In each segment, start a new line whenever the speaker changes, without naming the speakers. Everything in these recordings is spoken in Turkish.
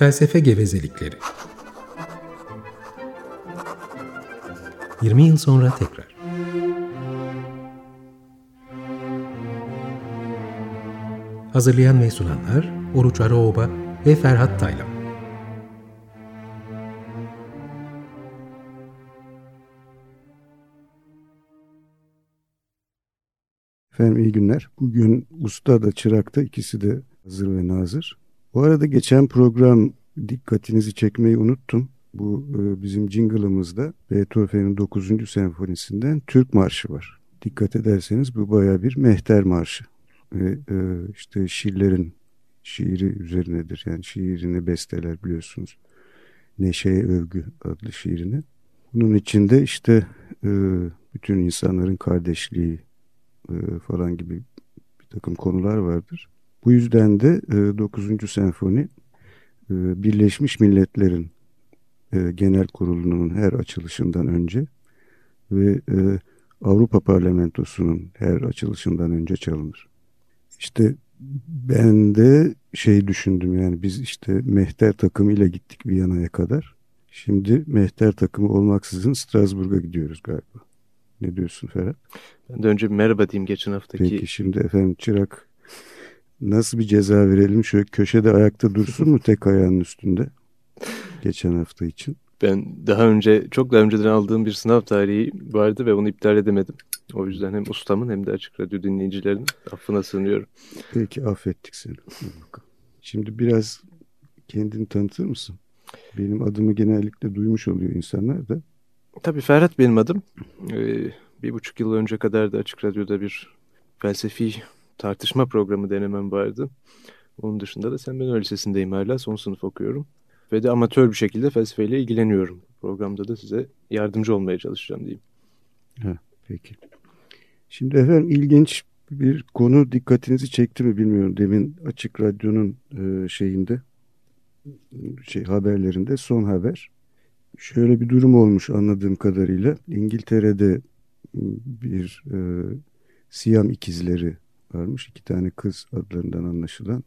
Felsefe gevezelikleri. 20 yıl sonra tekrar. Hazırlayan ve sunanlar Oruç Araoba ve Ferhat Taylan.
Efendim iyi günler. Bugün usta da çırak da ikisi de hazır ve nazır. Bu arada geçen program dikkatinizi çekmeyi unuttum. Bu e, bizim jingle'ımızda Beethoven'in 9. senfonisinden Türk Marşı var. Dikkat ederseniz bu baya bir mehter marşı. Ve e, işte şiirlerin şiiri üzerinedir. Yani şiirini besteler biliyorsunuz. Neşeye Övgü adlı şiirini. Bunun içinde işte e, bütün insanların kardeşliği falan gibi bir takım konular vardır. Bu yüzden de 9. senfoni Birleşmiş Milletler'in genel kurulunun her açılışından önce ve Avrupa Parlamentosu'nun her açılışından önce çalınır. İşte ben de şey düşündüm yani biz işte mehter takımıyla gittik Viyana'ya kadar. Şimdi mehter takımı olmaksızın Strasbourg'a gidiyoruz galiba. Ne diyorsun Ferhat?
Ben de önce merhaba diyeyim geçen haftaki.
Peki şimdi efendim Çırak nasıl bir ceza verelim? Şöyle köşede ayakta dursun mu tek ayağının üstünde? Geçen hafta için.
Ben daha önce çok daha önceden aldığım bir sınav tarihi vardı ve onu iptal edemedim. O yüzden hem ustamın hem de Açık Radyo dinleyicilerinin affına sığınıyorum.
Peki affettik seni. Şimdi biraz kendini tanıtır mısın? Benim adımı genellikle duymuş oluyor insanlar da.
Tabii Ferhat benim adım. Ee, bir buçuk yıl önce kadar da Açık Radyo'da bir felsefi tartışma programı denemem vardı. Onun dışında da Sen Ben Lisesi'ndeyim hala. Son sınıf okuyorum. Ve de amatör bir şekilde felsefeyle ilgileniyorum. Programda da size yardımcı olmaya çalışacağım diyeyim.
Ha, peki. Şimdi efendim ilginç bir konu dikkatinizi çekti mi bilmiyorum. Demin Açık Radyo'nun e, şeyinde şey haberlerinde son haber. Şöyle bir durum olmuş anladığım kadarıyla. İngiltere'de bir e, Siyam ikizleri varmış. İki tane kız adlarından anlaşılan.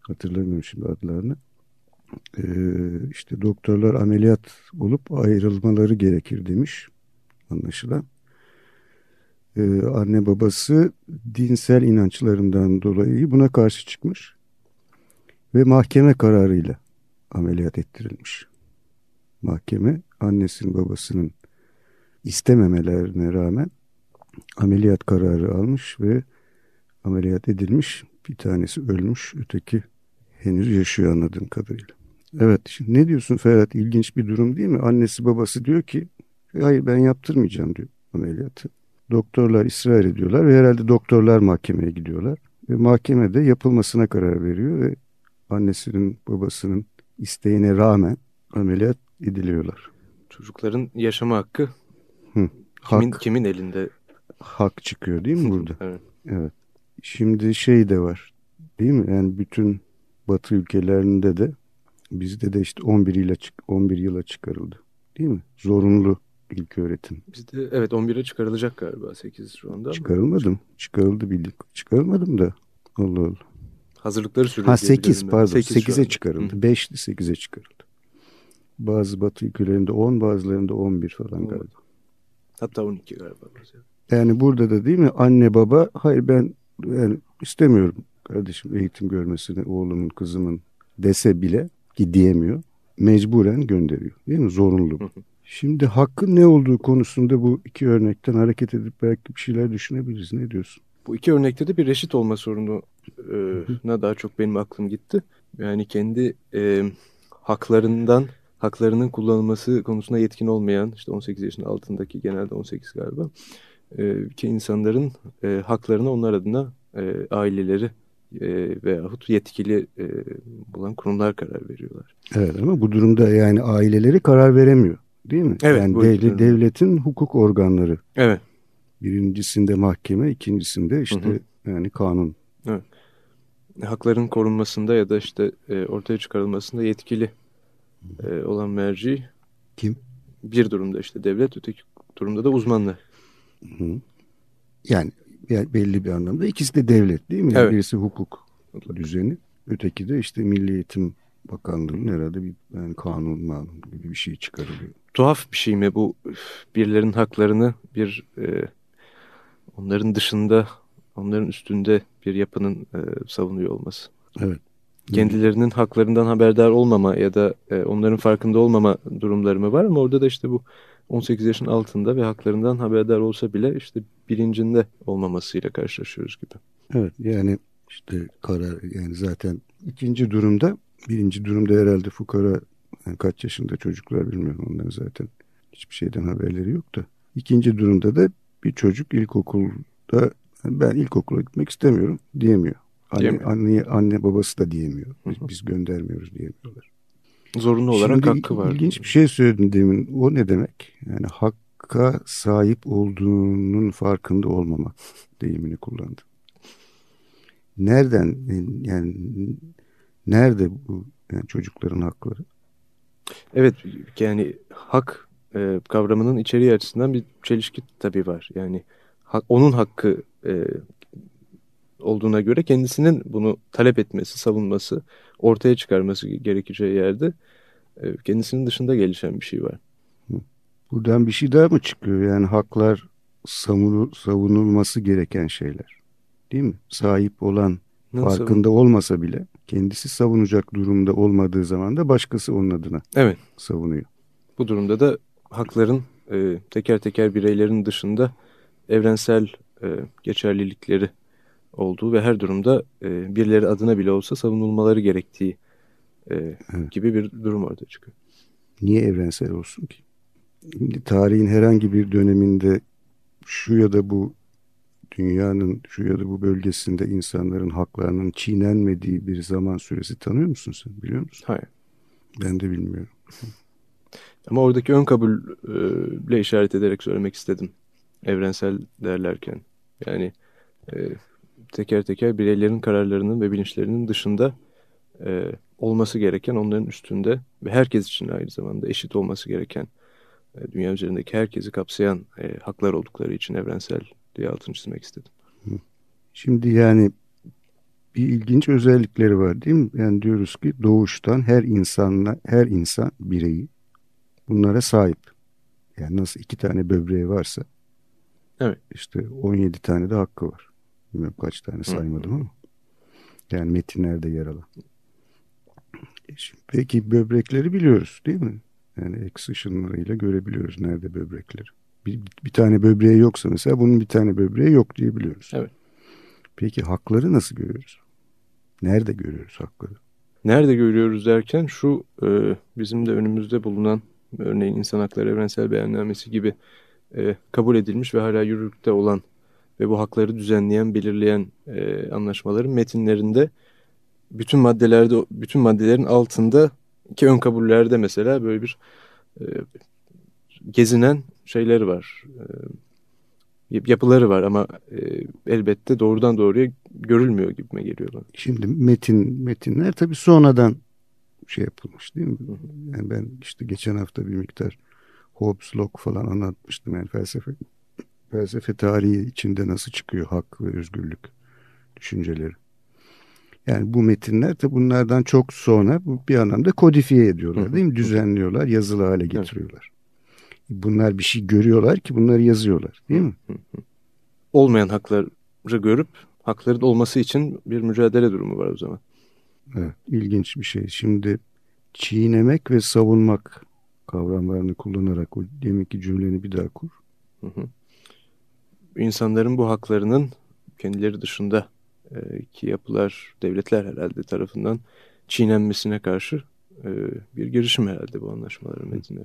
Hatırlamıyorum şimdi adlarını. E, işte doktorlar ameliyat olup ayrılmaları gerekir demiş anlaşılan. E, anne babası dinsel inançlarından dolayı buna karşı çıkmış ve mahkeme kararıyla ameliyat ettirilmiş. Mahkeme annesinin babasının istememelerine rağmen ameliyat kararı almış ve ameliyat edilmiş. Bir tanesi ölmüş, öteki henüz yaşıyor anladığım kadarıyla. Evet, şimdi ne diyorsun Ferhat? İlginç bir durum değil mi? Annesi babası diyor ki, hayır ben yaptırmayacağım diyor ameliyatı. Doktorlar ısrar ediyorlar ve herhalde doktorlar mahkemeye gidiyorlar. Ve mahkemede yapılmasına karar veriyor ve annesinin babasının isteğine rağmen ameliyat ediliyorlar.
Çocukların yaşama hakkı Hı. Kimin, hak, kimin elinde?
Hak çıkıyor değil mi burada?
evet.
evet. Şimdi şey de var değil mi? Yani bütün Batı ülkelerinde de bizde de işte 11 yıla 11 yıla çıkarıldı. Değil mi? Zorunlu ilk öğretim.
Bizde evet 11'e çıkarılacak galiba 8 şu anda.
Çıkarılmadım. Çıkarıldı bildik. Çıkarılmadım da. Allah Allah.
Hazırlıkları sürüyor.
Ha 8 pardon. 8 8'e çıkarıldı. 5'li 8'e çıkarıldı. Bazı batı ülkelerinde 10 bazılarında 11 falan galiba.
Hatta 12 galiba.
Yani burada da değil mi anne baba hayır ben yani istemiyorum kardeşim eğitim görmesini oğlumun kızımın dese bile ki diyemiyor. Mecburen gönderiyor değil mi? Zorunlu. Şimdi hakkın ne olduğu konusunda bu iki örnekten hareket edip belki bir şeyler düşünebiliriz. Ne diyorsun?
Bu iki örnekte de bir reşit olma sorununa e, daha çok benim aklım gitti. Yani kendi e, haklarından haklarının kullanılması konusunda yetkin olmayan işte 18 yaşın altındaki genelde 18 galiba e, ki insanların e, haklarını onlar adına e, aileleri e, veyahut yetkili e, bulan kurumlar karar veriyorlar.
Evet ama bu durumda yani aileleri karar veremiyor değil mi?
Evet.
Yani devlet, devletin hukuk organları.
Evet.
Birincisinde mahkeme, ikincisinde işte hı hı. yani kanun.
Evet. Hakların korunmasında ya da işte e, ortaya çıkarılmasında yetkili e, olan merci
kim?
Bir durumda işte devlet, öteki durumda da uzmanlar.
Hı. Yani, belli bir anlamda ikisi de devlet değil mi? Yani
evet.
Birisi hukuk düzeni, öteki de işte milli eğitim Bakanlığı'nın herhalde bir yani kanun gibi bir şey çıkarılıyor.
Tuhaf bir şey mi bu birilerinin haklarını bir e, onların dışında onların üstünde bir yapının e, savunuyor olması.
Evet.
Kendilerinin haklarından haberdar olmama ya da e, onların farkında olmama durumları mı var ama orada da işte bu 18 yaşın altında ve haklarından haberdar olsa bile işte bilincinde olmamasıyla karşılaşıyoruz gibi.
Evet yani işte karar yani zaten ikinci durumda birinci durumda herhalde fukara yani kaç yaşında çocuklar bilmiyorum onların zaten hiçbir şeyden haberleri yok da. İkinci durumda da bir çocuk ilkokulda ben ilkokula gitmek istemiyorum diyemiyor. Anne, anne, anne babası da diyemiyor. Biz, biz göndermiyoruz diyemiyorlar.
Zorunlu olarak
Şimdi
hakkı var.
İlginç bir şey söyledin demin. O ne demek? Yani hakka sahip olduğunun farkında olmamak deyimini kullandım. Nereden yani nerede bu yani çocukların hakları?
Evet yani hak e, kavramının içeriği açısından bir çelişki tabii var. Yani hak, onun hakkı e, olduğuna göre kendisinin bunu talep etmesi, savunması, ortaya çıkarması gerekeceği yerde e, kendisinin dışında gelişen bir şey var.
Buradan bir şey daha mı çıkıyor? Yani haklar savunulması gereken şeyler. Değil mi? Sahip olan Nasıl? farkında olmasa bile kendisi savunacak durumda olmadığı zaman da başkası onun adına
evet.
savunuyor.
Bu durumda da hakların e, teker teker bireylerin dışında evrensel e, geçerlilikleri olduğu ve her durumda e, birileri adına bile olsa savunulmaları gerektiği e, evet. gibi bir durum ortaya çıkıyor.
Niye evrensel olsun ki? Şimdi tarihin herhangi bir döneminde şu ya da bu dünyanın şu ya da bu bölgesinde insanların haklarının çiğnenmediği bir zaman süresi tanıyor musun sen? Biliyor musun?
Hayır.
Ben de bilmiyorum.
Ama oradaki ön kabulle işaret ederek söylemek istedim. Evrensel derlerken. Yani e, teker teker bireylerin kararlarının ve bilinçlerinin dışında e, olması gereken, onların üstünde ve herkes için aynı zamanda eşit olması gereken, e, dünya üzerindeki herkesi kapsayan e, haklar oldukları için evrensel diye altını çizmek istedim.
Şimdi yani bir ilginç özellikleri var değil mi? Yani diyoruz ki doğuştan her insanla her insan bireyi bunlara sahip. Yani nasıl iki tane böbreği varsa
evet.
işte 17 tane de hakkı var. Bilmiyorum kaç tane saymadım Hı. ama. Yani metinlerde yer alan. E peki böbrekleri biliyoruz değil mi? Yani X ışınlarıyla görebiliyoruz nerede böbrekleri. Bir, bir tane böbreği yoksa mesela bunun bir tane böbreği yok diyebiliyoruz.
Evet.
Peki hakları nasıl görüyoruz? Nerede görüyoruz hakları?
Nerede görüyoruz derken şu e, bizim de önümüzde bulunan örneğin insan hakları evrensel beyannamesi gibi e, kabul edilmiş ve hala yürürlükte olan ve bu hakları düzenleyen, belirleyen e, anlaşmaların metinlerinde bütün maddelerde, bütün maddelerin altında ki ön kabullerde mesela böyle bir e, gezinen şeyleri var. E, yapıları var ama e, elbette doğrudan doğruya görülmüyor gibime geliyor bana.
Şimdi metin metinler tabii sonradan şey yapılmış değil mi? Yani ben işte geçen hafta bir miktar Hobbes, Locke falan anlatmıştım yani felsefe felsefe tarihi içinde nasıl çıkıyor hak ve özgürlük düşünceleri. Yani bu metinler de bunlardan çok sonra bir anlamda kodifiye ediyorlar değil mi? Düzenliyorlar, yazılı hale getiriyorlar. Bunlar bir şey görüyorlar ki bunları yazıyorlar değil mi?
Olmayan hakları görüp hakların olması için bir mücadele durumu var o zaman.
Evet, ilginç bir şey. Şimdi çiğnemek ve savunmak kavramlarını kullanarak o deminki cümleni bir daha kur. Hı hı
insanların bu haklarının kendileri dışında e, ki yapılar, devletler herhalde tarafından çiğnenmesine karşı e, bir girişim herhalde bu anlaşmaların metninde.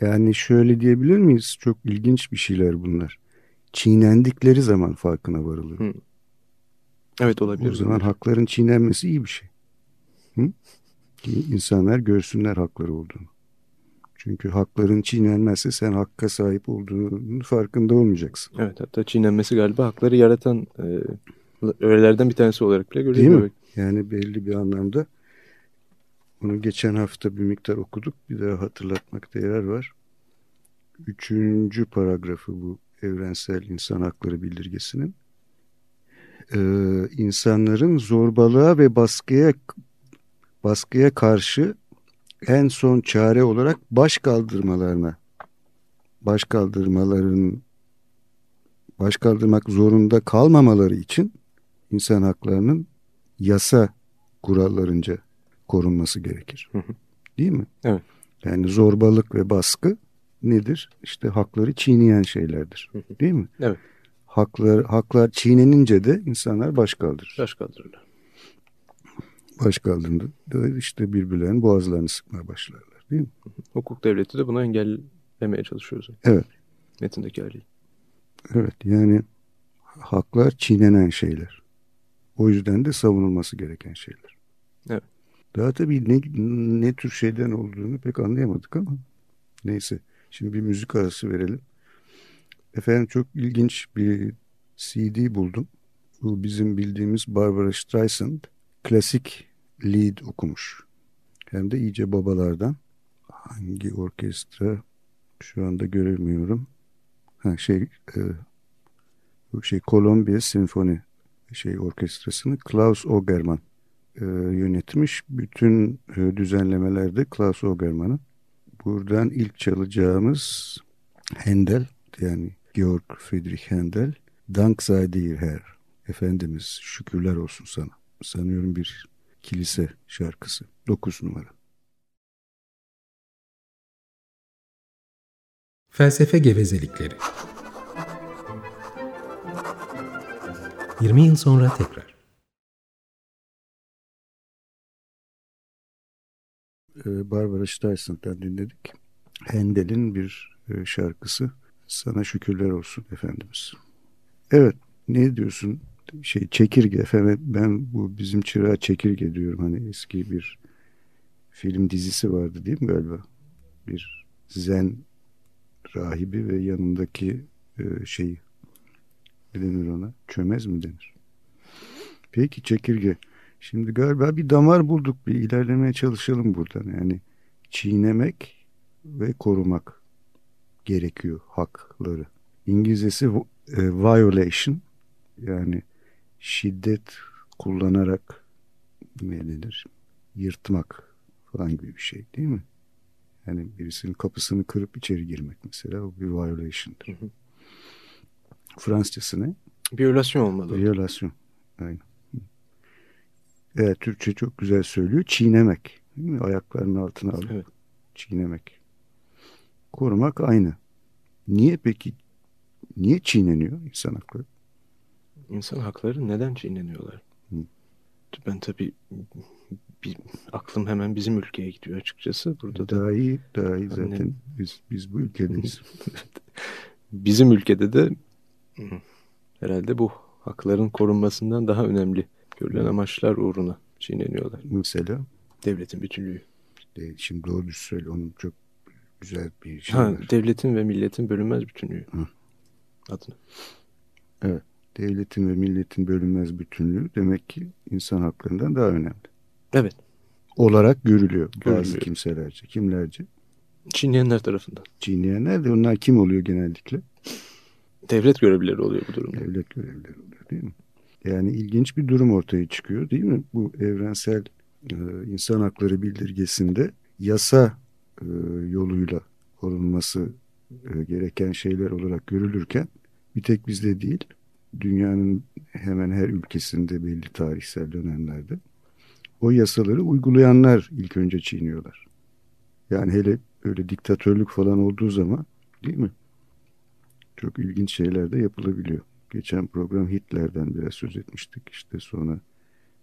Yani şöyle diyebilir miyiz? Çok ilginç bir şeyler bunlar. Çiğnendikleri zaman farkına varılıyor. Hı.
Evet olabilir.
O zaman hakların çiğnenmesi iyi bir şey. Hı? İnsanlar görsünler hakları olduğunu. Çünkü hakların çiğnenmezse sen hakka sahip olduğunun farkında olmayacaksın.
Evet hatta çiğnenmesi galiba hakları yaratan e, öğelerden bir tanesi olarak bile görülüyor.
Değil mi? Yani belli bir anlamda bunu geçen hafta bir miktar okuduk. Bir daha hatırlatmakta yarar var. Üçüncü paragrafı bu evrensel insan hakları bildirgesinin. Ee, insanların zorbalığa ve baskıya baskıya karşı en son çare olarak baş kaldırmalarına baş kaldırmaların baş kaldırmak zorunda kalmamaları için insan haklarının yasa kurallarınca korunması gerekir. Değil mi?
Evet.
Yani zorbalık ve baskı nedir? İşte hakları çiğneyen şeylerdir. Değil mi?
Evet.
Haklar, haklar çiğnenince de insanlar baş kaldırır.
Baş kaldırırlar.
Baş kaldırında işte birbirlerinin boğazlarını sıkmaya başlarlar. Değil mi?
Hukuk devleti de bunu engellemeye çalışıyor
Evet.
Metindeki haliyle.
Evet yani haklar çiğnenen şeyler. O yüzden de savunulması gereken şeyler.
Evet.
Daha tabii ne, ne tür şeyden olduğunu pek anlayamadık ama neyse. Şimdi bir müzik arası verelim. Efendim çok ilginç bir CD buldum. Bu bizim bildiğimiz Barbara Streisand klasik lead okumuş. Hem de iyice babalardan. Hangi orkestra şu anda göremiyorum. Ha şey e, şey Kolombiya Sinfoni şey orkestrasını Klaus Ogerman e, yönetmiş. Bütün e, düzenlemelerde Klaus Ogerman'ın. Buradan ilk çalacağımız Handel yani Georg Friedrich Handel Dank sei dir Herr Efendimiz şükürler olsun sana. Sanıyorum bir kilise şarkısı. 9 numara.
Felsefe gevezelikleri 20 yıl sonra tekrar
Ee, Barbara Streisand'dan dinledik. Handel'in bir e, şarkısı Sana Şükürler Olsun Efendimiz. Evet ne diyorsun? Şey çekirge efendim ben bu bizim çırağı çekirge diyorum. Hani eski bir film dizisi vardı değil mi galiba? Bir zen rahibi ve yanındaki e, şeyi ne denir ona? Çömez mi denir? Peki çekirge. Şimdi galiba bir damar bulduk. Bir ilerlemeye çalışalım buradan. Yani çiğnemek ve korumak gerekiyor hakları. İngilizcesi e, violation yani şiddet kullanarak ne denir? Yırtmak falan gibi bir şey değil mi? Yani birisinin kapısını kırıp içeri girmek mesela o bir violation'dır.
Hı hı.
Fransızcası ne?
Viyolasyon olmalı.
Viyolasyon. Aynen. Evet Türkçe çok güzel söylüyor. Çiğnemek. Değil mi? Ayaklarının altına alıp
Evet.
çiğnemek. Korumak aynı. Niye peki? Niye çiğneniyor insan hakları?
İnsan hakları neden çiğneniyorlar?
Hı.
Ben tabii bir, aklım hemen bizim ülkeye gidiyor açıkçası. Burada da
Daha iyi, daha iyi
Annem.
zaten. Biz, biz bu ülkedeyiz.
bizim ülkede de herhalde bu hakların korunmasından daha önemli görülen amaçlar uğruna çiğneniyorlar.
Mesela
Devletin bütünlüğü.
de, şimdi doğru söyle. Onun çok güzel bir şey
Ha,
var.
devletin ve milletin bölünmez bütünlüğü.
Hı.
Adını.
Devletin ve milletin bölünmez bütünlüğü demek ki insan haklarından daha önemli.
Evet.
Olarak görülüyor, bazı
Görülüyor.
kimselerce. Kimlerce?
Çiğneyenler tarafından.
Çiğneyenler de onlar kim oluyor genellikle?
Devlet görevlileri oluyor bu durumda.
Devlet görevlileri oluyor değil mi? Yani ilginç bir durum ortaya çıkıyor değil mi? Bu evrensel e, insan hakları bildirgesinde yasa e, yoluyla korunması e, gereken şeyler olarak görülürken bir tek bizde değil, dünyanın hemen her ülkesinde belli tarihsel dönemlerde o yasaları uygulayanlar ilk önce çiğniyorlar. Yani hele öyle diktatörlük falan olduğu zaman değil mi? Çok ilginç şeyler de yapılabiliyor. Geçen program Hitler'den biraz söz etmiştik. İşte sonra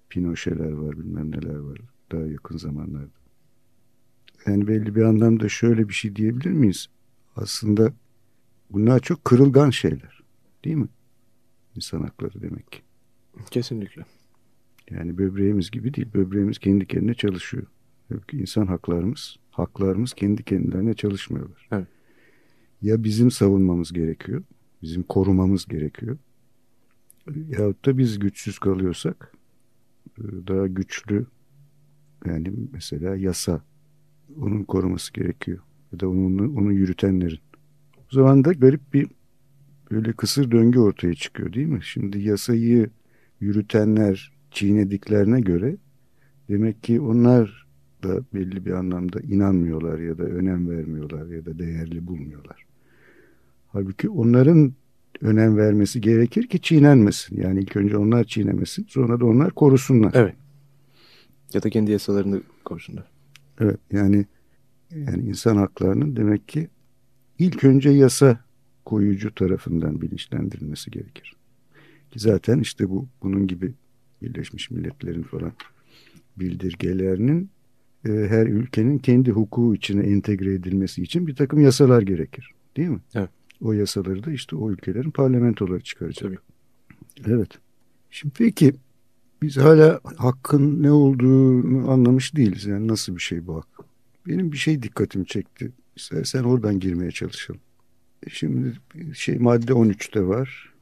Pinochet'ler var bilmem neler var daha yakın zamanlarda. Yani belli bir anlamda şöyle bir şey diyebilir miyiz? Aslında bunlar çok kırılgan şeyler. Değil mi? İnsan hakları demek.
Kesinlikle.
Yani böbreğimiz gibi değil. Böbreğimiz kendi kendine çalışıyor. Halbuki insan haklarımız, haklarımız kendi kendilerine çalışmıyorlar.
Evet.
Ya bizim savunmamız gerekiyor, bizim korumamız gerekiyor. Yahut da biz güçsüz kalıyorsak e, daha güçlü yani mesela yasa onun koruması gerekiyor. Ya da onun, onu yürütenlerin. O zaman da garip bir böyle kısır döngü ortaya çıkıyor değil mi? Şimdi yasayı yürütenler çiğnediklerine göre Demek ki onlar da belli bir anlamda inanmıyorlar ya da önem vermiyorlar ya da değerli bulmuyorlar. Halbuki onların önem vermesi gerekir ki çiğnenmesin. Yani ilk önce onlar çiğnemesin sonra da onlar korusunlar.
Evet. Ya da kendi yasalarını korusunlar.
Evet yani yani insan haklarının demek ki ilk önce yasa koyucu tarafından bilinçlendirilmesi gerekir. Ki zaten işte bu bunun gibi Birleşmiş Milletler'in falan bildirgelerinin e, her ülkenin kendi hukuku içine entegre edilmesi için bir takım yasalar gerekir. Değil mi?
Evet.
O yasaları da işte o ülkelerin parlamentoları çıkaracak.
Tabii.
Evet. Şimdi peki biz hala hakkın ne olduğunu anlamış değiliz. Yani nasıl bir şey bu hak? Benim bir şey dikkatimi çekti. İstersen oradan girmeye çalışalım. Şimdi şey madde 13'te var.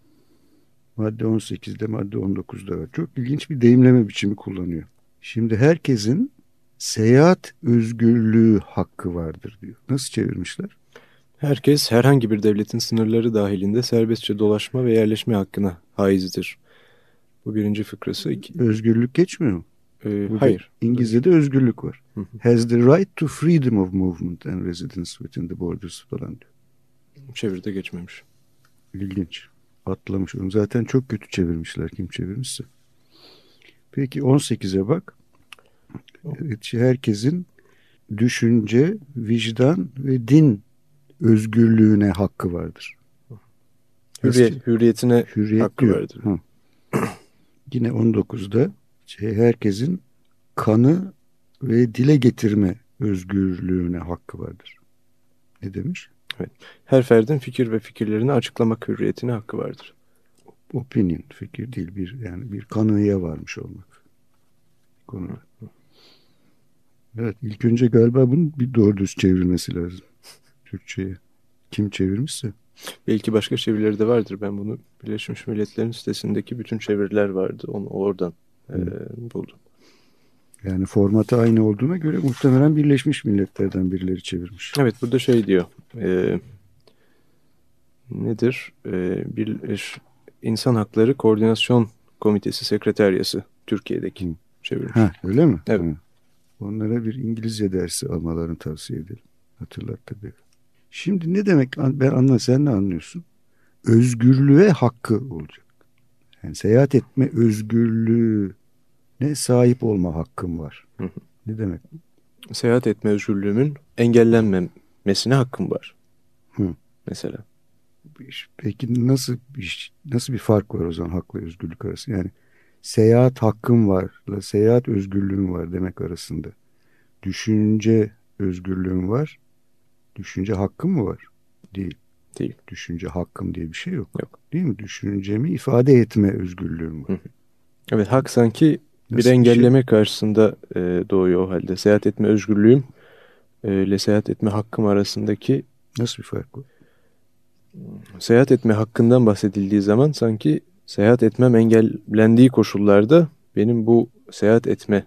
Madde 18'de, madde 19'da var. Çok ilginç bir deyimleme biçimi kullanıyor. Şimdi herkesin seyahat özgürlüğü hakkı vardır diyor. Nasıl çevirmişler?
Herkes herhangi bir devletin sınırları dahilinde serbestçe dolaşma ve yerleşme hakkına haizdir. Bu birinci fıkrası. İki,
Özgürlük geçmiyor mu?
e,
Burada
hayır.
İngilizce'de özgürlük var. Has the right to freedom of movement and residence within the borders falan diyor.
Çeviride geçmemiş.
İlginç. Atlamış onu. Zaten çok kötü çevirmişler kim çevirmişse. Peki 18'e bak. Evet, herkesin düşünce, vicdan ve din özgürlüğüne hakkı vardır.
Hürriyet, hürriyetine
Hürriyet
hakkı
diyor.
vardır.
Ha. Yine 19'da şey, herkesin kanı ve dile getirme özgürlüğüne hakkı vardır. Ne demiş?
Her ferdin fikir ve fikirlerini açıklamak hürriyetine hakkı vardır.
Opinion, fikir değil bir yani bir kanıya varmış olmak. Konuda. Evet, ilk önce galiba bunun bir doğru düz çevrilmesi lazım Türkçe'ye. Kim çevirmişse.
Belki başka çevirileri de vardır. Ben bunu Birleşmiş Milletler'in sitesindeki bütün çeviriler vardı. Onu oradan e, buldum.
Yani formatı aynı olduğuna göre muhtemelen Birleşmiş Milletler'den birileri çevirmiş.
Evet burada şey diyor. E, nedir? E, bir İnsan Hakları Koordinasyon Komitesi Sekreteryası Türkiye'deki
Hı.
çevirmiş.
Ha, öyle mi?
Evet.
Ha. Onlara bir İngilizce dersi almalarını tavsiye edelim. Hatırlat tabii. Şimdi ne demek ben anla sen ne anlıyorsun? Özgürlüğe hakkı olacak. Yani seyahat etme özgürlüğüne sahip olma hakkım var.
Hı hı.
Ne demek?
Seyahat etme özgürlüğümün engellenmemesine hakkım var.
Hı.
Mesela.
Peki nasıl bir, nasıl bir fark var o zaman hakla özgürlük arasında? Yani seyahat hakkım varla seyahat özgürlüğüm var demek arasında. Düşünce özgürlüğüm var. Düşünce hakkım mı var? Değil.
Değil.
Düşünce hakkım diye bir şey yok.
Yok.
Değil mi? Düşüncemi ifade etme özgürlüğüm var.
Hı. Evet hak sanki bir
bir
engelleme karşısında e, doğuyor o halde. Seyahat etme özgürlüğüm e, ile seyahat etme hakkım arasındaki
Nasıl bir fark var?
seyahat etme hakkından bahsedildiği zaman sanki seyahat etmem engellendiği koşullarda benim bu seyahat etme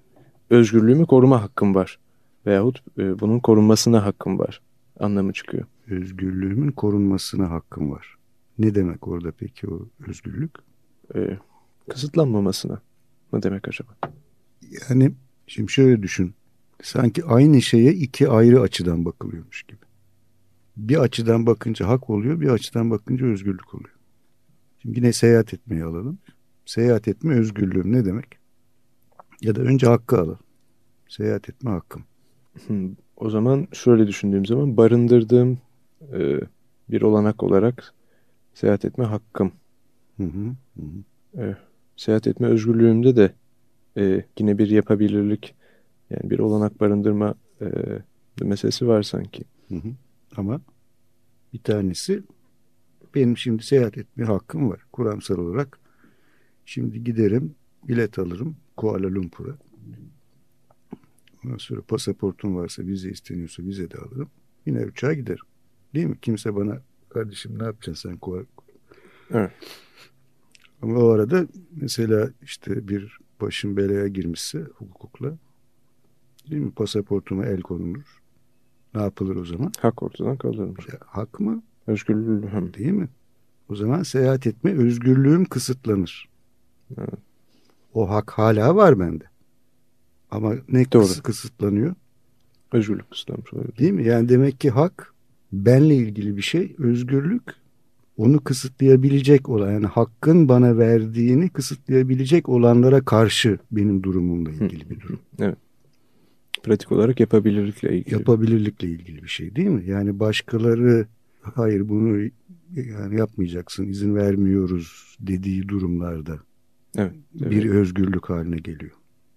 özgürlüğümü koruma hakkım var. Veyahut e, bunun korunmasına hakkım var anlamı çıkıyor.
Özgürlüğümün korunmasına hakkım var. Ne demek orada peki o özgürlük?
E, kısıtlanmamasına mı demek acaba?
Yani şimdi şöyle düşün. Sanki aynı şeye iki ayrı açıdan bakılıyormuş gibi. Bir açıdan bakınca hak oluyor, bir açıdan bakınca özgürlük oluyor. Şimdi yine seyahat etmeyi alalım. Seyahat etme özgürlüğüm ne demek? Ya da önce hakkı alalım. Seyahat etme hakkım.
Hmm, O zaman şöyle düşündüğüm zaman barındırdığım e, bir olanak olarak seyahat etme hakkım.
Hı hı, hı hı.
E, seyahat etme özgürlüğümde de e, yine bir yapabilirlik yani bir olanak barındırma e, meselesi var sanki.
Hı hı. Ama bir tanesi benim şimdi seyahat etme hakkım var. Kuramsal olarak şimdi giderim bilet alırım Kuala Lumpur'a. Ondan sonra pasaportum varsa vize isteniyorsa vize de alırım. Yine uçağa giderim. Değil mi? Kimse bana kardeşim ne yapacaksın sen Kuala
Evet.
Ama o arada mesela işte bir başım belaya girmişse hukukla değil mi? Pasaportuma el konulur. Ne yapılır o zaman?
Hak ortadan kaldırılmış.
Ya, hak mı?
Özgürlüğüm
Değil mi? O zaman seyahat etme özgürlüğüm kısıtlanır.
Evet.
O hak hala var bende. Ama ne
Doğru.
kıs- kısıtlanıyor?
Özgürlük kısıtlanmış olabilir.
Değil mi? Yani demek ki hak benle ilgili bir şey. Özgürlük onu kısıtlayabilecek olan yani hakkın bana verdiğini kısıtlayabilecek olanlara karşı benim durumumla ilgili bir durum.
Evet. Pratik olarak yapabilirlikle ilgili.
Yapabilirlikle ilgili bir şey değil mi? Yani başkaları hayır bunu yani yapmayacaksın izin vermiyoruz dediği durumlarda
evet. evet.
bir özgürlük haline geliyor.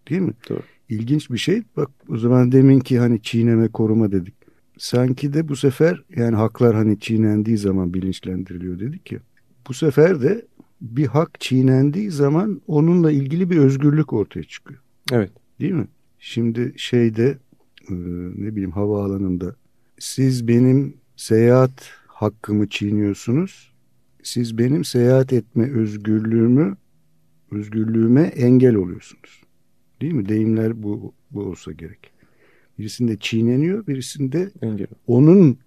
Değil mi?
Doğru.
İlginç bir şey. Bak o zaman deminki hani çiğneme koruma dedik. Sanki de bu sefer yani haklar hani çiğnendiği zaman bilinçlendiriliyor dedik ya. Bu sefer de bir hak çiğnendiği zaman onunla ilgili bir özgürlük ortaya çıkıyor.
Evet.
Değil mi? Şimdi şeyde e, ne bileyim havaalanında siz benim seyahat hakkımı çiğniyorsunuz. Siz benim seyahat etme özgürlüğümü özgürlüğüme engel oluyorsunuz. Değil mi? Deyimler bu, bu olsa gerek. Birisinde çiğneniyor, birisinde
Engel.
onun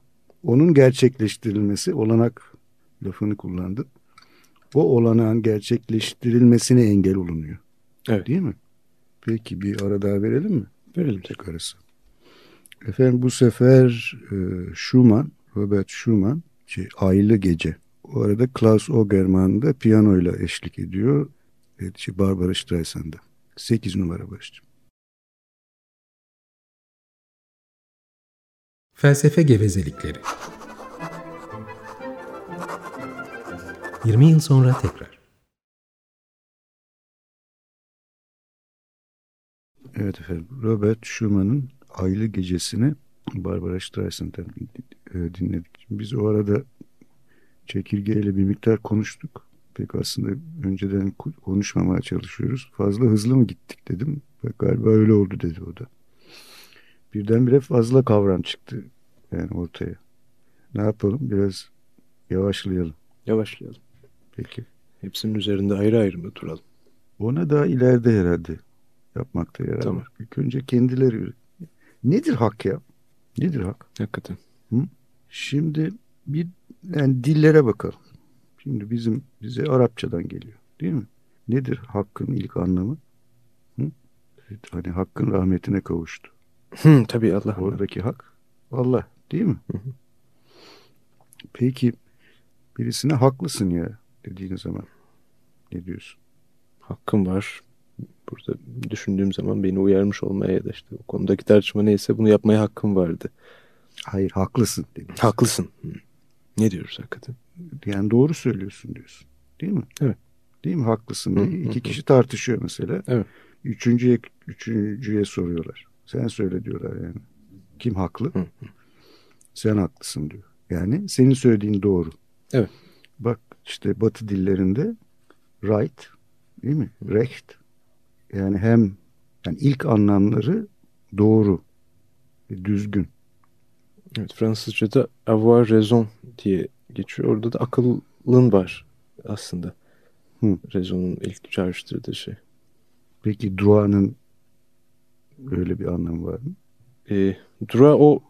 onun gerçekleştirilmesi, olanak lafını kullandım. O olanağın gerçekleştirilmesine engel olunuyor.
Evet.
Değil mi? Peki bir ara daha verelim mi?
Verelim.
Tek arası. Efendim bu sefer e, Schumann, Robert Schumann, şey, Aylı Gece. O arada Klaus Ogerman da piyanoyla eşlik ediyor. Evet, şey, Barbara Streisand'da. 8 numara Barış'cığım.
Felsefe gevezelikleri. 20 yıl sonra tekrar.
Evet efendim. Robert Schumann'ın Aylı Gecesi'ni Barbara Streisand'dan e, dinledik. Biz o arada çekirgeyle bir miktar konuştuk. Pek aslında önceden konuşmamaya çalışıyoruz. Fazla hızlı mı gittik dedim. Galiba öyle oldu dedi o da. Birdenbire fazla kavram çıktı yani ortaya. Ne yapalım? Biraz yavaşlayalım.
Yavaşlayalım.
Peki.
Hepsinin üzerinde ayrı ayrı mı duralım?
Ona daha ileride herhalde yapmakta yarar
Tamam.
İlk önce kendileri. Nedir hak ya? Nedir hak?
Hakikaten.
Şimdi bir yani dillere bakalım. Şimdi bizim bize Arapçadan geliyor, değil mi? Nedir hakkın ilk anlamı? Hı? Evet, hani hakkın rahmetine kavuştu.
Hı, tabii Allah.
Oradaki hak Allah, değil mi?
Hı hı.
Peki birisine haklısın ya dediğin zaman ne diyorsun?
Hakkım var. Burada düşündüğüm zaman beni uyarmış olmaya ya da işte o konudaki tartışma neyse bunu yapmaya hakkım vardı.
Hayır haklısın dediğin.
Haklısın. Hı. Ne diyoruz hakikaten?
Yani doğru söylüyorsun diyorsun. Değil mi?
Evet.
Değil mi? Haklısın.
Hı,
İki kişi tartışıyor mesela.
Evet.
Üçüncüye, üçüncüye soruyorlar. Sen söyle diyorlar yani. Kim haklı?
Hı.
Sen haklısın diyor. Yani senin söylediğin doğru.
Evet.
Bak işte batı dillerinde right değil mi? Recht. Yani hem yani ilk anlamları doğru düzgün.
Evet, Fransızca'da avoir raison diye geçiyor. Orada da akıllın var aslında.
Hı.
Raison'un ilk çağrıştırdığı şey.
Peki duanın öyle bir anlamı var mı?
E, Dura o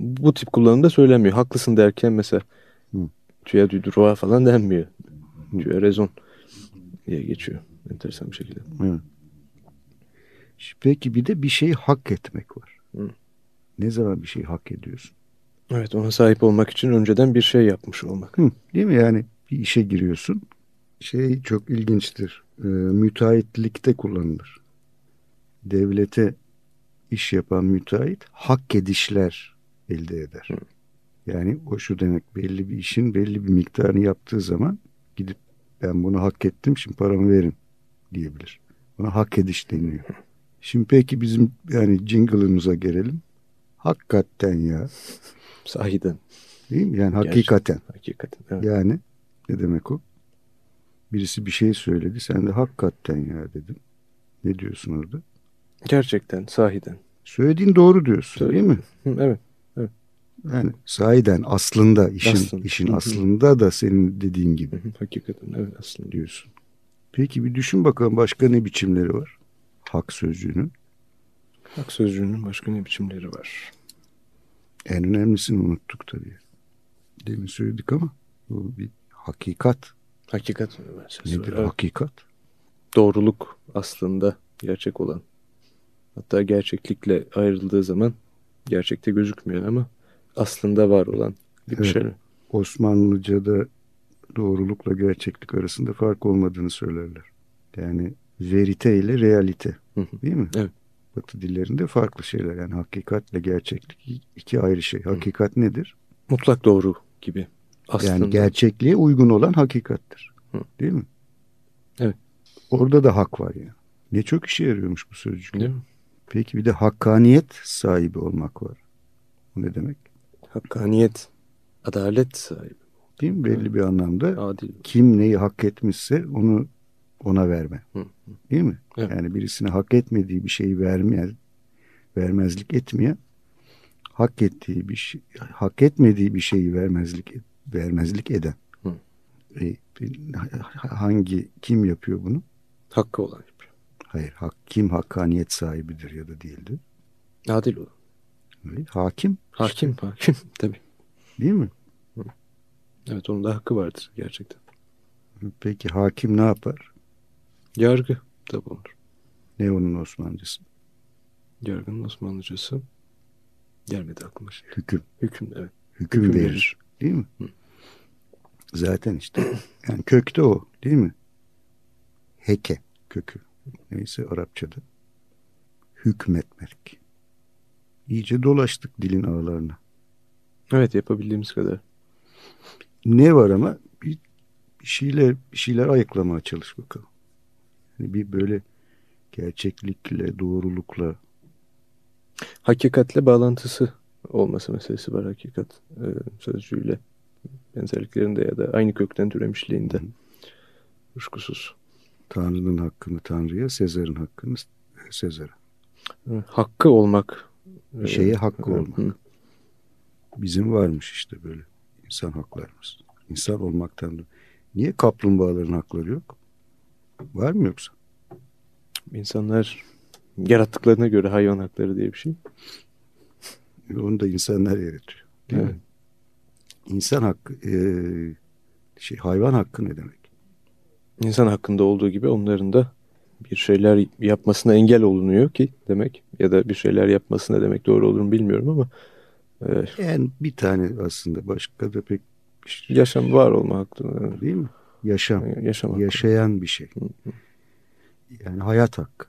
bu tip kullanımda söylemiyor. Haklısın derken mesela tu as du droit falan denmiyor. Tu as raison diye geçiyor. Enteresan bir şekilde.
Evet. Peki bir de bir şeyi hak etmek var.
Hı.
Ne zaman bir şeyi hak ediyorsun?
Evet ona sahip olmak için önceden bir şey yapmış olmak.
Hı, değil mi? Yani bir işe giriyorsun. Şey çok ilginçtir. Ee, müteahhitlikte kullanılır. Devlete iş yapan müteahhit hak edişler elde eder.
Hı.
Yani o şu demek belli bir işin belli bir miktarını yaptığı zaman gidip ben bunu hak ettim şimdi paramı verin diyebilir. Buna hak ediş deniliyor. Şimdi peki bizim yani jingle'ımıza gelelim. Hakikaten ya.
Sahiden.
Değil mi? Yani
Gerçekten.
hakikaten.
Hakikaten. Evet.
Yani ne demek o? Birisi bir şey söyledi. Sen de hakikaten ya dedin. Ne diyorsun orada?
Gerçekten. Sahiden.
Söylediğin doğru diyorsun
Söyle-
değil mi?
Hı, evet.
Yani sahiden aslında işin
Aslında.
işin
Hı hı.
aslında da senin dediğin gibi
Hı hı, Hakikaten. Evet aslında.
diyorsun. Peki bir düşün bakalım başka ne biçimleri var? Hak sözcüğünün.
Hak sözcüğünün başka ne biçimleri var?
En önemlisini unuttuk tabii. Demin söyledik ama bu bir hakikat.
Hakikat
Nedir.
Evet.
hakikat?
Doğruluk aslında gerçek olan. Hatta gerçeklikle ayrıldığı zaman gerçekte gözükmüyor ama aslında var olan bir
evet.
şey.
Osmanlıca'da doğrulukla gerçeklik arasında fark olmadığını söylerler. Yani verite ile realite. Değil mi?
Evet.
Batı dillerinde farklı şeyler. Yani hakikatle gerçeklik iki ayrı şey. Hakikat nedir?
Mutlak doğru gibi. Aslında.
Yani gerçekliğe uygun olan hakikattir.
Hı.
Değil mi?
Evet.
Orada da hak var yani. Ne çok işe yarıyormuş bu sözcük.
Değil mi?
Peki bir de hakkaniyet sahibi olmak var. Bu ne demek?
Hakkaniyet, adalet sahibi.
Değil mi? Belli bir anlamda
Adil.
kim neyi hak etmişse onu ona verme.
Hı,
Değil mi?
Evet.
Yani birisine hak etmediği bir şeyi vermeyen, vermezlik etmeyen, hak ettiği bir şey, hak etmediği bir şeyi vermezlik vermezlik eden.
Hı.
E, hangi kim yapıyor bunu?
Hakkı olan yapıyor.
Hayır, hak, kim hakkaniyet sahibidir ya da değildir?
Adil olan.
Öyle, hakim.
Hakim, hakim. Tabii.
Değil mi?
Evet onun da hakkı vardır gerçekten.
Peki hakim ne yapar?
Yargı da bulunur.
Ne onun Osmanlıcası?
Yargının Osmanlıcası gelmedi aklıma şey.
Hüküm.
Hüküm evet.
Hüküm,
Hüküm
verir.
verir.
Değil mi?
Hı.
Zaten işte yani kökte o değil mi? Heke kökü. Neyse Arapçada. Hükmetmek. İyice dolaştık dilin ağlarına.
Evet yapabildiğimiz kadar.
Ne var ama bir, bir şeyler bir şeyler ayıklamaya çalış bakalım. Yani bir böyle gerçeklikle, doğrulukla
Hakikatle bağlantısı olması meselesi var hakikat e, sözcüğüyle. Benzerliklerinde ya da aynı kökten türemişliğinde. Kuşkusuz.
Tanrı'nın hakkını Tanrı'ya, Sezar'ın hakkını Sezar'a.
Evet, Hakkı olmak.
Bir şeye hakkı
Hı,
olmak.
hı.
Bizim varmış işte böyle insan haklarımız. İnsan olmaktan. Niye kaplumbağaların hakları yok? Var mı yoksa?
İnsanlar yarattıklarına göre hayvan hakları diye bir şey.
Onu da insanlar yaratıyor. Değil
Evet.
mi? İnsan hakkı, eee, şey hayvan hakkı ne demek?
İnsan hakkında olduğu gibi onların da bir şeyler yapmasına engel olunuyor ki demek ya da bir şeyler yapmasına demek doğru olur mu bilmiyorum ama e,
Yani bir tane aslında başka da pek şey
yaşam var olma hakkı.
değil mi? Yaşam.
Yaşam hakkı.
Yaşayan bir şey. Yani hayat hakkı.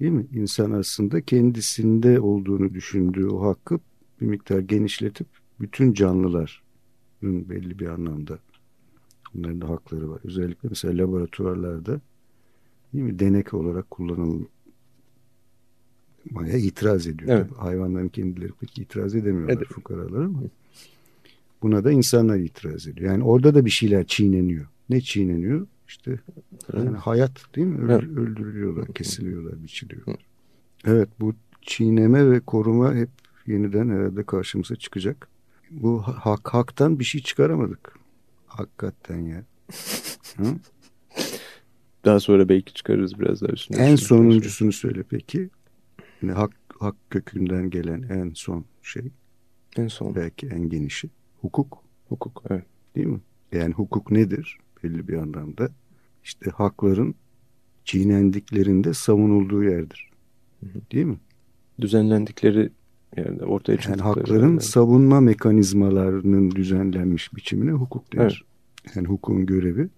Değil mi? İnsan aslında kendisinde olduğunu düşündüğü o hakkı bir miktar genişletip bütün canlıların belli bir anlamda onların da hakları var. Özellikle mesela laboratuvarlarda değil mi? Denek olarak kullanılmaya itiraz ediyor.
Evet.
Tabii Hayvanların kendileri pek itiraz edemiyorlar
Evet.
fukaralar ama buna da insanlar itiraz ediyor. Yani orada da bir şeyler çiğneniyor. Ne çiğneniyor? İşte yani hayat değil mi? Öl-
Evet.
Öldürülüyorlar, kesiliyorlar, biçiliyorlar. Evet bu çiğneme ve koruma hep yeniden herhalde karşımıza çıkacak. Bu ha- hak haktan bir şey çıkaramadık. Hakikaten ya. Hı?
Daha sonra belki çıkarırız biraz daha üstüne.
En sonuncusunu söyle peki. Yani hak, hak kökünden gelen en son şey
En son
belki en genişi hukuk
hukuk. Evet.
değil mi? Yani hukuk nedir belli bir anlamda? İşte hakların çiğnendiklerinde savunulduğu yerdir. Değil mi?
Düzenlendikleri yerde ortaya
Yani
çıktıkları
hakların
yerler.
savunma mekanizmalarının düzenlenmiş biçimine hukuk denir. Yani hukukun görevi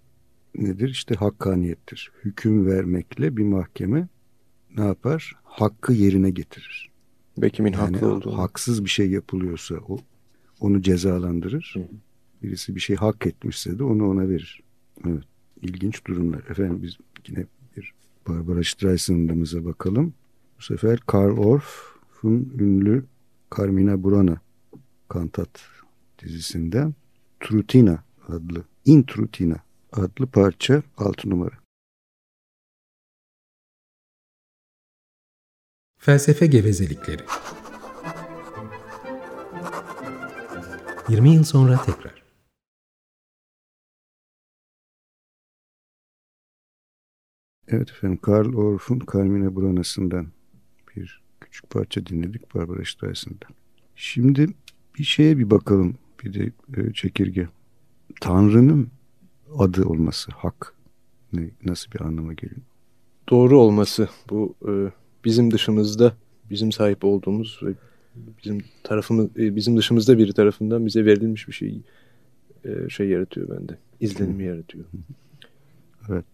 nedir? İşte hakkaniyettir. Hüküm vermekle bir mahkeme ne yapar? Hakkı yerine getirir.
ve kimin
Yani
haklı olduğunu.
haksız bir şey yapılıyorsa o onu cezalandırır.
Hı.
Birisi bir şey hak etmişse de onu ona verir. Evet. İlginç durumlar. Efendim biz yine bir Barbara Streisand'ımıza bakalım. Bu sefer Karl Orff'un ünlü Carmina Burana kantat dizisinden Trutina adlı Intrutina adlı parça 6 numara.
Felsefe gevezelikleri. 20 yıl sonra tekrar.
Evet efendim Karl Orff'un Carmina Burana'sından bir küçük parça dinledik Barbara Streisand'dan. Şimdi bir şeye bir bakalım bir de e, çekirge. Tanrı'nın adı olması hak ne, nasıl bir anlama geliyor?
Doğru olması bu e, bizim dışımızda bizim sahip olduğumuz ve bizim tarafımız e, bizim dışımızda biri tarafından bize verilmiş bir şey e, şey yaratıyor bende. İzlenimi yaratıyor.
Evet.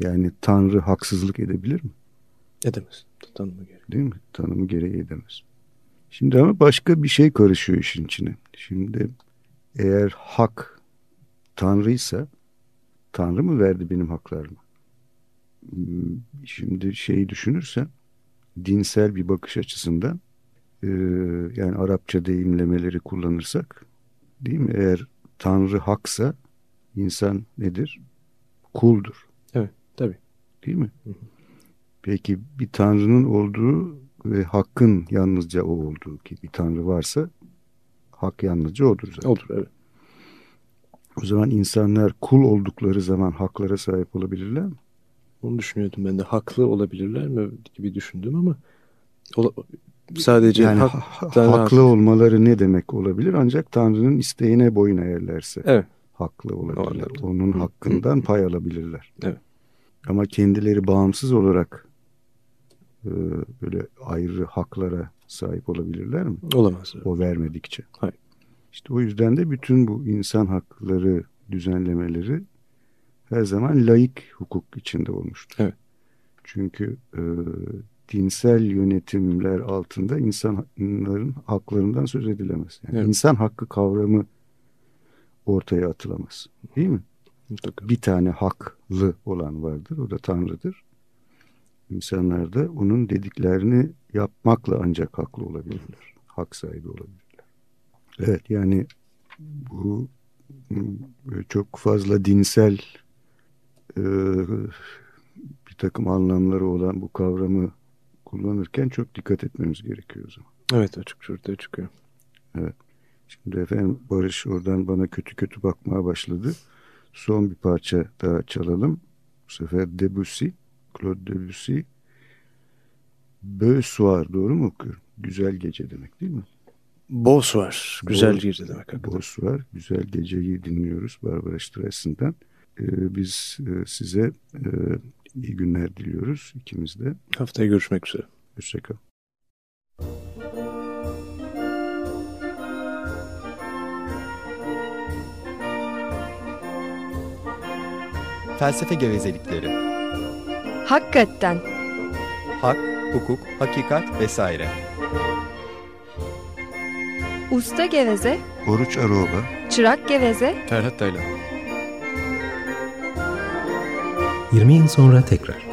Yani Tanrı haksızlık edebilir mi?
Edemez. Tanımı gereği.
Değil mi? Tanımı gereği edemez. Şimdi ama başka bir şey karışıyor işin içine. Şimdi eğer hak Tanrıysa Tanrı mı verdi benim haklarımı? Hmm, şimdi şeyi düşünürsen dinsel bir bakış açısından e, yani Arapça deyimlemeleri kullanırsak değil mi? Eğer Tanrı haksa insan nedir? Kuldur.
Evet tabi.
Değil mi? Peki bir Tanrı'nın olduğu ve hakkın yalnızca o olduğu ki bir Tanrı varsa hak yalnızca odur zaten.
Odur evet.
O zaman insanlar kul oldukları zaman haklara sahip olabilirler mi?
Onu düşünüyordum ben de. Haklı olabilirler mi gibi düşündüm ama sadece
yani hak, haklı olmaları ne demek olabilir? Ancak Tanrı'nın isteğine boyun eğerlerse evet. haklı olabilirler. Onun Hı. hakkından pay alabilirler.
Evet.
Ama kendileri bağımsız olarak e, böyle ayrı haklara sahip olabilirler mi?
Olamaz.
O vermedikçe.
Hayır.
İşte o yüzden de bütün bu insan hakları düzenlemeleri her zaman laik hukuk içinde olmuştur.
Evet.
Çünkü e, dinsel yönetimler altında insanların haklarından söz edilemez. Yani evet. İnsan hakkı kavramı ortaya atılamaz. Değil mi?
Mutlaka.
Bir tane haklı olan vardır. O da Tanrı'dır. İnsanlar da onun dediklerini yapmakla ancak haklı olabilirler. Hak sahibi olabilirler. Evet yani bu çok fazla dinsel e, bir takım anlamları olan bu kavramı kullanırken çok dikkat etmemiz gerekiyor o zaman.
Evet açık ortaya çıkıyor.
Evet. Şimdi efendim Barış oradan bana kötü kötü bakmaya başladı. Son bir parça daha çalalım. Bu sefer Debussy, Claude Debussy. Beau soir doğru mu okuyorum? Güzel gece demek değil mi?
Var. Güzel Bo gece demek. Hakikaten.
Var. Güzel geceyi dinliyoruz Barbara Streisand'dan. Ee, biz e, size e, iyi günler diliyoruz ikimiz de.
Haftaya görüşmek üzere.
Hoşçakalın.
Felsefe gevezelikleri.
Hakikaten.
Hak, hukuk, hakikat vesaire.
Usta Geveze,
Oruç Aroğlu,
Çırak Geveze,
Ferhat Taylan.
20 yıl sonra tekrar.